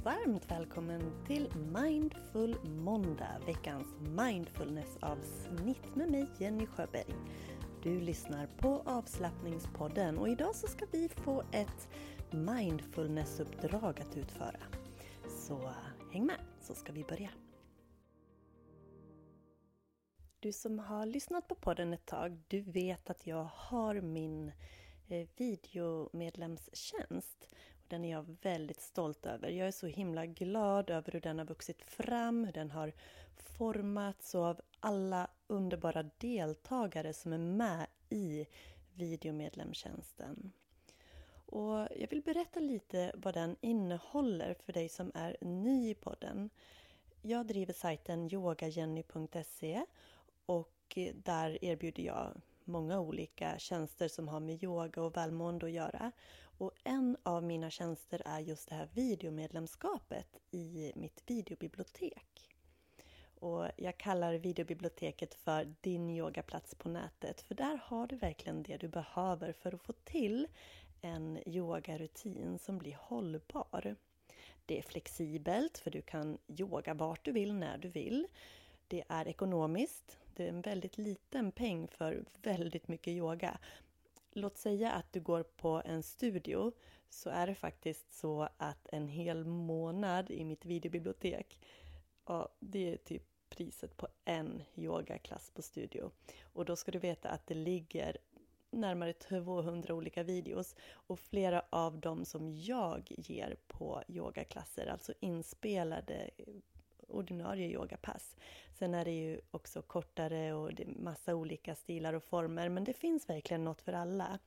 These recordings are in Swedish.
och varmt välkommen till Mindful Måndag, veckans mindfulness-avsnitt med mig Jenny Sjöberg. Du lyssnar på avslappningspodden och idag så ska vi få ett mindfulness-uppdrag att utföra. Så häng med så ska vi börja. Du som har lyssnat på podden ett tag, du vet att jag har min eh, videomedlemstjänst. Den är jag väldigt stolt över. Jag är så himla glad över hur den har vuxit fram, hur den har formats och av alla underbara deltagare som är med i videomedlemstjänsten. Och jag vill berätta lite vad den innehåller för dig som är ny i podden. Jag driver sajten yogajenny.se och där erbjuder jag många olika tjänster som har med yoga och välmående att göra. Och en av mina tjänster är just det här videomedlemskapet i mitt videobibliotek. Och jag kallar videobiblioteket för din yogaplats på nätet för där har du verkligen det du behöver för att få till en yogarutin som blir hållbar. Det är flexibelt för du kan yoga vart du vill, när du vill. Det är ekonomiskt. Det är en väldigt liten peng för väldigt mycket yoga. Låt säga att du går på en studio så är det faktiskt så att en hel månad i mitt videobibliotek, ja, det är typ priset på en yogaklass på studio. Och då ska du veta att det ligger närmare 200 olika videos och flera av dem som jag ger på yogaklasser, alltså inspelade ordinarie yogapass. Sen är det ju också kortare och det är massa olika stilar och former men det finns verkligen något för alla.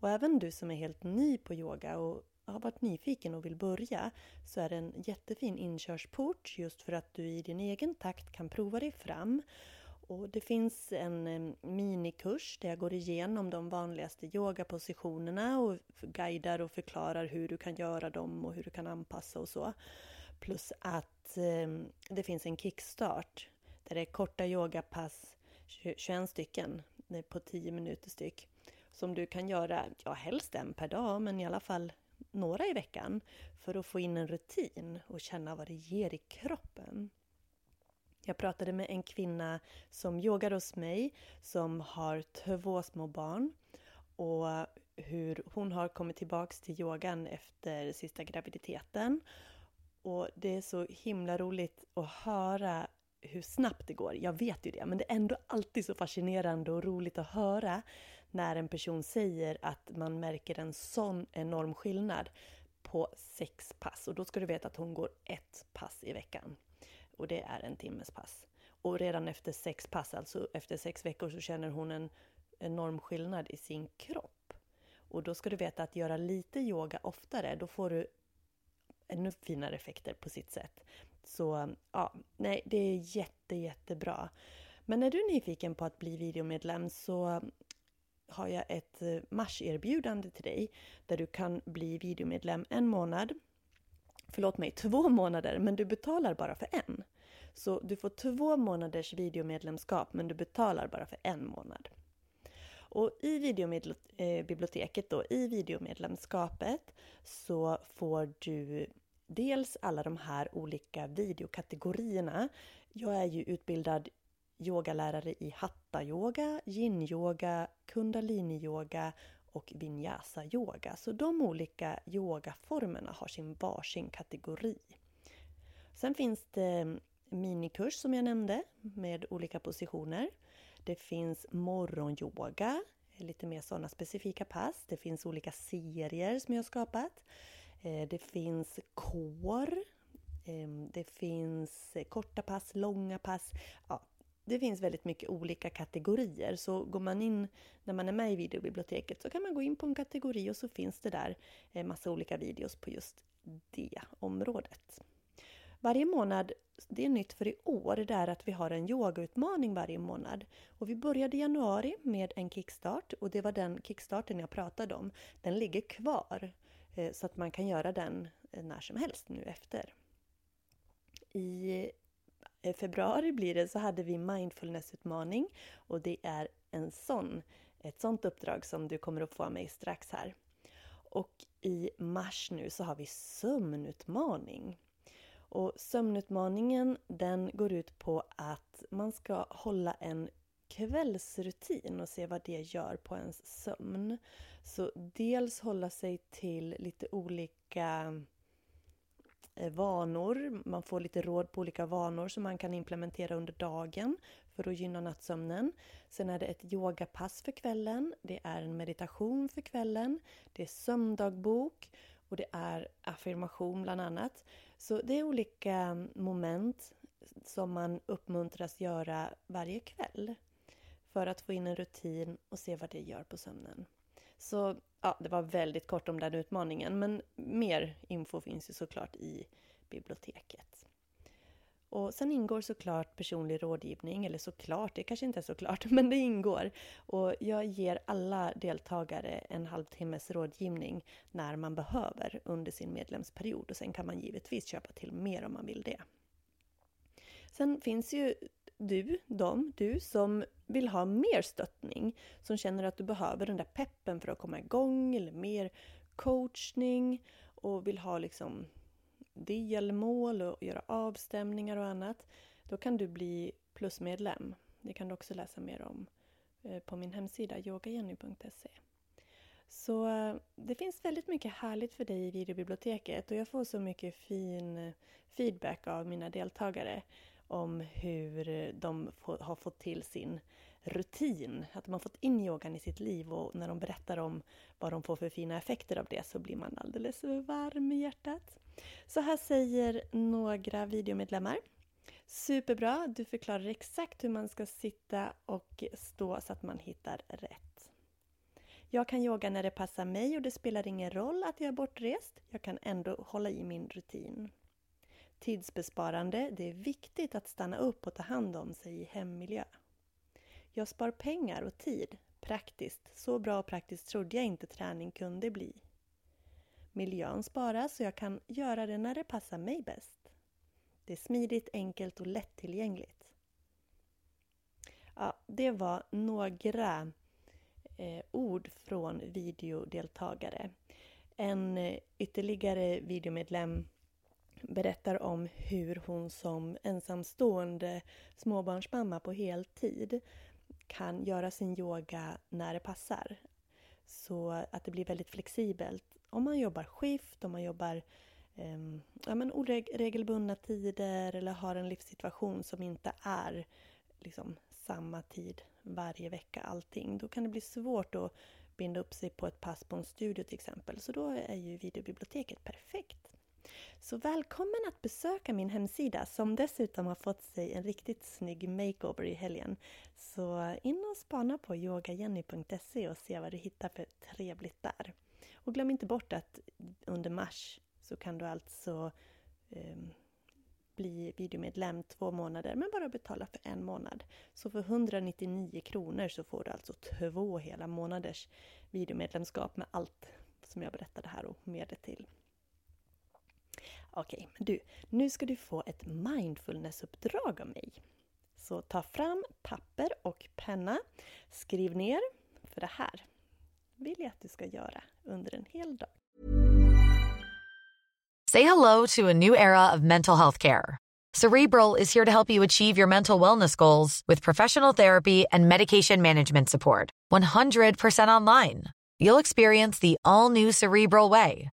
Och även du som är helt ny på yoga och har varit nyfiken och vill börja så är det en jättefin inkörsport just för att du i din egen takt kan prova dig fram. Och det finns en eh, minikurs där jag går igenom de vanligaste yogapositionerna och guidar och förklarar hur du kan göra dem och hur du kan anpassa och så. Plus att eh, det finns en kickstart där det är korta yogapass, 21 stycken på 10 minuter styck. Som du kan göra, ja helst en per dag, men i alla fall några i veckan för att få in en rutin och känna vad det ger i kroppen. Jag pratade med en kvinna som yogar hos mig som har två små barn och hur hon har kommit tillbaks till yogan efter sista graviditeten. Och det är så himla roligt att höra hur snabbt det går. Jag vet ju det, men det är ändå alltid så fascinerande och roligt att höra när en person säger att man märker en sån enorm skillnad på sex pass. Och då ska du veta att hon går ett pass i veckan. Och det är en timmes pass. Och redan efter sex pass, alltså efter sex veckor, så känner hon en enorm skillnad i sin kropp. Och då ska du veta att göra lite yoga oftare, då får du ännu finare effekter på sitt sätt. Så ja, nej, det är jätte, jättebra. Men är du nyfiken på att bli videomedlem så har jag ett eh, marserbjudande till dig där du kan bli videomedlem en månad. Förlåt mig, två månader, men du betalar bara för en. Så du får två månaders videomedlemskap, men du betalar bara för en månad. Och i videobiblioteket eh, då, i videomedlemskapet, så får du dels alla de här olika videokategorierna. Jag är ju utbildad yogalärare i hatta-yoga, yin-yoga, kundalini-yoga och vinyasa-yoga. Så de olika yogaformerna har sin varsin kategori. Sen finns det minikurs som jag nämnde med olika positioner. Det finns morgonyoga, lite mer sådana specifika pass. Det finns olika serier som jag har skapat. Eh, det finns kår. Ehm, det finns korta pass, långa pass. Ja, det finns väldigt mycket olika kategorier. Så går man in, när man är med i videobiblioteket, så kan man gå in på en kategori och så finns det där eh, massa olika videos på just det området. Varje månad, det är nytt för i år, det är att vi har en yogautmaning varje månad. Och vi började i januari med en kickstart och det var den kickstarten jag pratade om. Den ligger kvar eh, så att man kan göra den eh, när som helst nu efter. I eh, februari blir det så hade vi mindfulnessutmaning och det är en sån, ett sånt uppdrag som du kommer att få av mig strax här. Och i mars nu så har vi sömnutmaning. Och sömnutmaningen den går ut på att man ska hålla en kvällsrutin och se vad det gör på ens sömn. Så dels hålla sig till lite olika eh, vanor. Man får lite råd på olika vanor som man kan implementera under dagen för att gynna nattsömnen. Sen är det ett yogapass för kvällen. Det är en meditation för kvällen. Det är sömndagbok och det är affirmation bland annat. Så det är olika moment som man uppmuntras göra varje kväll för att få in en rutin och se vad det gör på sömnen. Så ja, det var väldigt kort om den utmaningen, men mer info finns ju såklart i biblioteket. Och sen ingår såklart personlig rådgivning, eller såklart, det kanske inte är såklart, men det ingår. Och jag ger alla deltagare en halvtimmes rådgivning när man behöver under sin medlemsperiod. Och sen kan man givetvis köpa till mer om man vill det. Sen finns ju du, de, du som vill ha mer stöttning, som känner att du behöver den där peppen för att komma igång eller mer coachning och vill ha liksom delmål och göra avstämningar och annat, då kan du bli plusmedlem. Det kan du också läsa mer om eh, på min hemsida yogajenny.se. Så eh, det finns väldigt mycket härligt för dig i videobiblioteket och jag får så mycket fin eh, feedback av mina deltagare om hur de har fått till sin rutin, att de har fått in yogan i sitt liv och när de berättar om vad de får för fina effekter av det så blir man alldeles varm i hjärtat. Så här säger några videomedlemmar. Superbra, du förklarar exakt hur man ska sitta och stå så att man hittar rätt. Jag kan yoga när det passar mig och det spelar ingen roll att jag är bortrest. Jag kan ändå hålla i min rutin. Tidsbesparande, det är viktigt att stanna upp och ta hand om sig i hemmiljö. Jag spar pengar och tid. Praktiskt. Så bra och praktiskt trodde jag inte träning kunde bli. Miljön sparas så jag kan göra det när det passar mig bäst. Det är smidigt, enkelt och lättillgängligt. Ja, det var några eh, ord från videodeltagare. En eh, ytterligare videomedlem berättar om hur hon som ensamstående småbarnsmamma på heltid kan göra sin yoga när det passar. Så att det blir väldigt flexibelt. Om man jobbar skift, om man jobbar eh, ja, men oregelbundna tider eller har en livssituation som inte är liksom, samma tid varje vecka allting. Då kan det bli svårt att binda upp sig på ett pass på en studio till exempel. Så då är ju videobiblioteket perfekt. Så välkommen att besöka min hemsida som dessutom har fått sig en riktigt snygg makeover i helgen. Så in och spana på yogajenny.se och se vad du hittar för trevligt där. Och glöm inte bort att under mars så kan du alltså eh, bli videomedlem två månader men bara betala för en månad. Så för 199 kronor så får du alltså två hela månaders videomedlemskap med allt som jag berättade här och mer till. Okej, men du, nu ska du få ett mindfulnessuppdrag av mig. Så ta fram papper och penna, skriv ner För det här vill jag att du ska göra under en hel dag. Say hello to a new era of mental health care. Cerebral is here to help you achieve your mental wellness goals with professional therapy and medication management support. 100% online. You'll experience the all new Cerebral Way,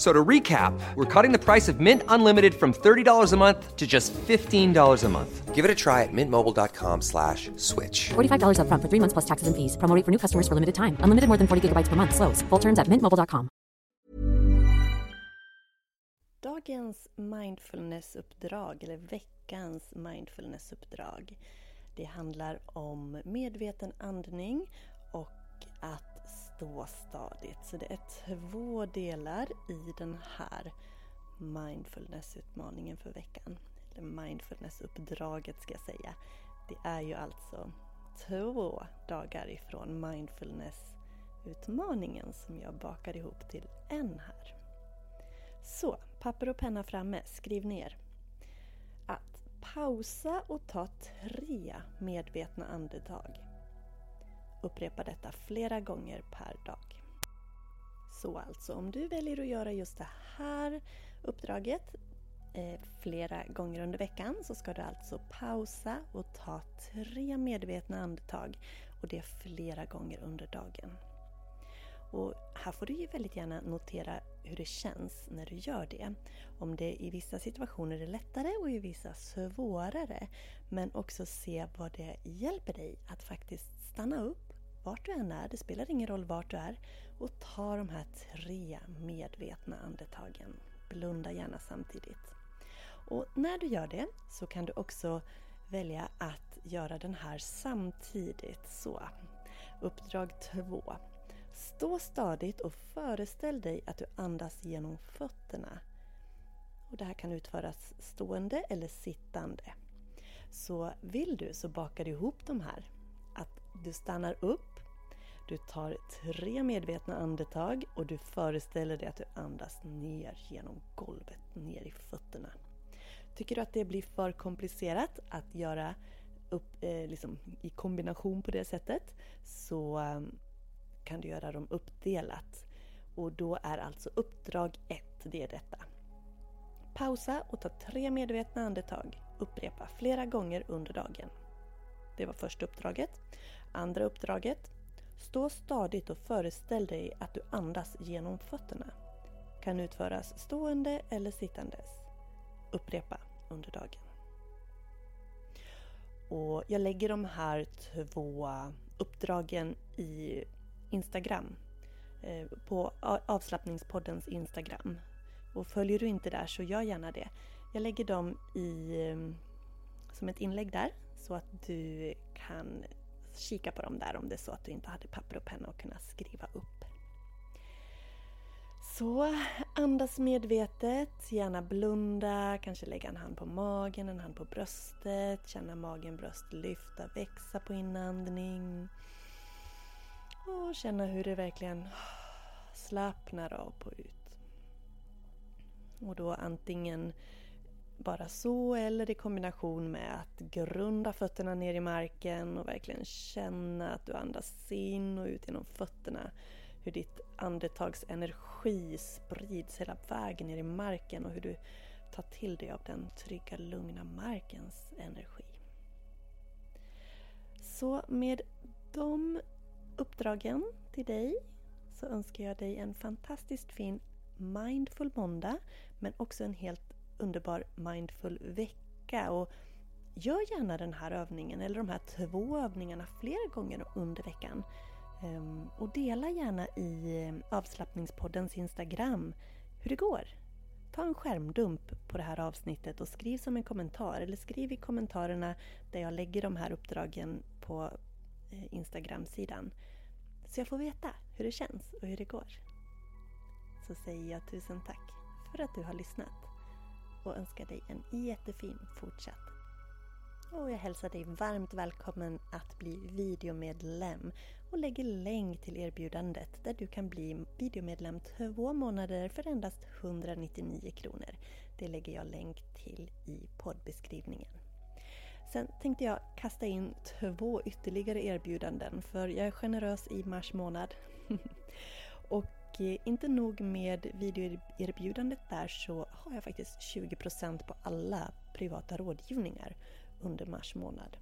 F- So to recap, we're cutting the price of Mint Unlimited from $30 a month to just $15 a month. Give it a try at mintmobile.com slash switch. $45 upfront for three months plus taxes and fees. Promo rate for new customers for limited time. Unlimited more than 40 gigabytes per month. Slows. Full terms at mintmobile.com. Dagens mindfulnessuppdrag, eller veckans mindfulnessuppdrag, det handlar om medveten andning och att stå stadigt. Så det är två delar i den här mindfulnessutmaningen för veckan. Eller mindfulnessuppdraget ska jag säga. Det är ju alltså två dagar ifrån mindfulnessutmaningen som jag bakar ihop till en här. Så, papper och penna framme, skriv ner. Att pausa och ta tre medvetna andetag. Upprepa detta flera gånger per dag. Så alltså, om du väljer att göra just det här uppdraget eh, flera gånger under veckan så ska du alltså pausa och ta tre medvetna andetag och det flera gånger under dagen. Och här får du ju väldigt gärna notera hur det känns när du gör det. Om det i vissa situationer är lättare och i vissa svårare. Men också se vad det hjälper dig att faktiskt stanna upp vart du än är, det spelar ingen roll vart du är, och ta de här tre medvetna andetagen. Blunda gärna samtidigt. Och när du gör det så kan du också välja att göra den här samtidigt. Så, uppdrag två. Stå stadigt och föreställ dig att du andas genom fötterna. Och det här kan utföras stående eller sittande. Så vill du så bakar du ihop de här. Att du stannar upp, du tar tre medvetna andetag och du föreställer dig att du andas ner genom golvet, ner i fötterna. Tycker du att det blir för komplicerat att göra upp, eh, liksom, i kombination på det sättet så eh, kan du göra dem uppdelat. Och då är alltså uppdrag 1, det är detta. Pausa och ta tre medvetna andetag. Upprepa flera gånger under dagen. Det var första uppdraget. Andra uppdraget. Stå stadigt och föreställ dig att du andas genom fötterna. Kan utföras stående eller sittandes. Upprepa under dagen. Och jag lägger de här två uppdragen i Instagram. Eh, på avslappningspoddens Instagram. Och följer du inte där så gör gärna det. Jag lägger dem i, ehm, som ett inlägg där så att du kan kika på dem där om det är så att du inte hade papper och penna och kunna skriva upp. Så andas medvetet, gärna blunda, kanske lägga en hand på magen, en hand på bröstet, känna magen, bröst lyfta, växa på inandning. Och känna hur det verkligen slappnar av på ut. Och då antingen bara så eller i kombination med att grunda fötterna ner i marken och verkligen känna att du andas in och ut genom fötterna. Hur ditt andetags energi sprids hela vägen ner i marken och hur du tar till dig av den trygga, lugna markens energi. Så med de uppdragen till dig så önskar jag dig en fantastiskt fin mindful måndag men också en helt underbar mindful vecka. Och gör gärna den här övningen eller de här två övningarna flera gånger under veckan. Ehm, och dela gärna i ehm, avslappningspoddens Instagram hur det går. Ta en skärmdump på det här avsnittet och skriv som en kommentar eller skriv i kommentarerna där jag lägger de här uppdragen på eh, Instagram-sidan. Så jag får veta hur det känns och hur det går. Så säger jag tusen tack för att du har lyssnat och önskar dig en jättefin fortsatt och jag hälsar dig varmt välkommen att bli videomedlem och lägger länk till erbjudandet där du kan bli videomedlem två månader för endast 199 kronor. Det lägger jag länk till i poddbeskrivningen. Sen tänkte jag kasta in två ytterligare erbjudanden för jag är generös i mars månad. och eh, inte nog med videoerbjudandet där så har jag faktiskt 20% på alla privata rådgivningar under mars månad.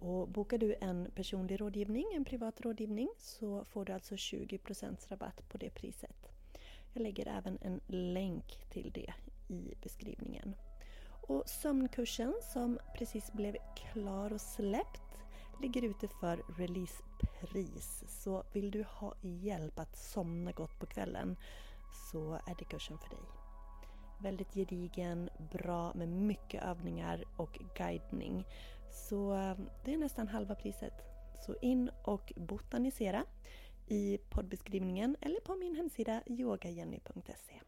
Och bokar du en personlig rådgivning, en privat rådgivning, så får du alltså 20% rabatt på det priset. Jag lägger även en länk till det i beskrivningen. Och sömnkursen som precis blev klar och släppt ligger ute för releasepris. Så vill du ha hjälp att somna gott på kvällen så är det kursen för dig. Väldigt gedigen, bra med mycket övningar och guidning. Så eh, det är nästan halva priset. Så in och botanisera i poddbeskrivningen eller på min hemsida yogajenny.se.